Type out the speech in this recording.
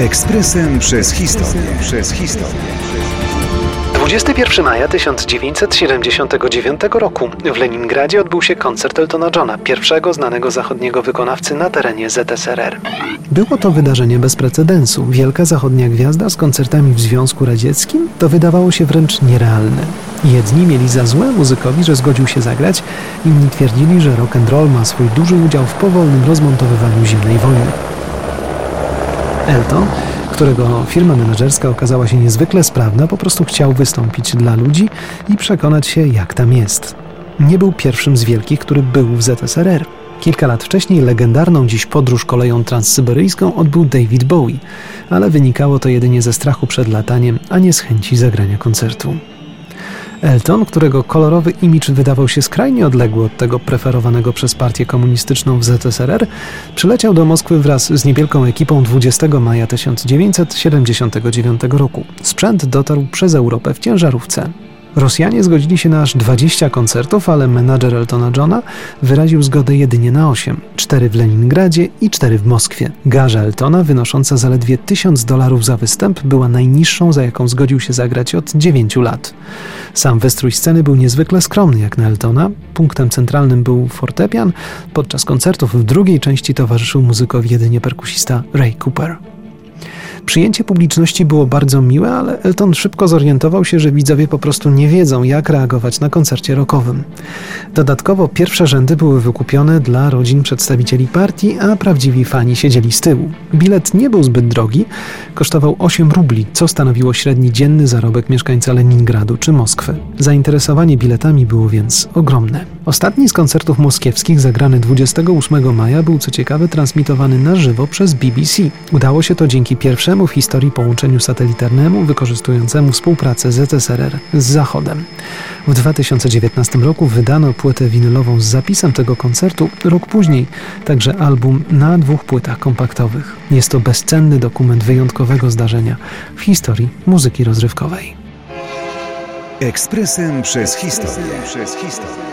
Ekspresem przez historię. Przez historię. 21 maja 1979 roku w Leningradzie odbył się koncert Eltona Johna, pierwszego znanego zachodniego wykonawcy na terenie ZSRR. Było to wydarzenie bez precedensu. Wielka zachodnia gwiazda z koncertami w Związku Radzieckim to wydawało się wręcz nierealne. Jedni mieli za złe muzykowi, że zgodził się zagrać, inni twierdzili, że rock and roll ma swój duży udział w powolnym rozmontowywaniu zimnej wojny. Elton którego firma menedżerska okazała się niezwykle sprawna, po prostu chciał wystąpić dla ludzi i przekonać się, jak tam jest. Nie był pierwszym z wielkich, który był w ZSRR. Kilka lat wcześniej legendarną dziś podróż koleją transsyberyjską odbył David Bowie, ale wynikało to jedynie ze strachu przed lataniem, a nie z chęci zagrania koncertu. Elton, którego kolorowy imidż wydawał się skrajnie odległy od tego preferowanego przez partię komunistyczną w ZSRR, przyleciał do Moskwy wraz z niewielką ekipą 20 maja 1979 roku. Sprzęt dotarł przez Europę w ciężarówce. Rosjanie zgodzili się na aż 20 koncertów, ale menadżer Eltona Johna wyraził zgodę jedynie na 8. 4 w Leningradzie i 4 w Moskwie. Garza Eltona, wynosząca zaledwie 1000 dolarów za występ, była najniższą, za jaką zgodził się zagrać od 9 lat. Sam wystrój sceny był niezwykle skromny jak na Eltona. Punktem centralnym był fortepian. Podczas koncertów w drugiej części towarzyszył muzykowi jedynie perkusista Ray Cooper. Przyjęcie publiczności było bardzo miłe, ale Elton szybko zorientował się, że widzowie po prostu nie wiedzą, jak reagować na koncercie rockowym. Dodatkowo pierwsze rzędy były wykupione dla rodzin przedstawicieli partii, a prawdziwi fani siedzieli z tyłu. Bilet nie był zbyt drogi, kosztował 8 rubli, co stanowiło średni dzienny zarobek mieszkańca Leningradu czy Moskwy. Zainteresowanie biletami było więc ogromne. Ostatni z koncertów moskiewskich, zagrany 28 maja, był co ciekawe transmitowany na żywo przez BBC. Udało się to dzięki pierwszemu w historii połączeniu satelitarnemu wykorzystującemu współpracę ZSRR z Zachodem. W 2019 roku wydano płytę winylową z zapisem tego koncertu, rok później także album na dwóch płytach kompaktowych. Jest to bezcenny dokument wyjątkowego zdarzenia w historii muzyki rozrywkowej. Ekspresem przez historię. Przez historię.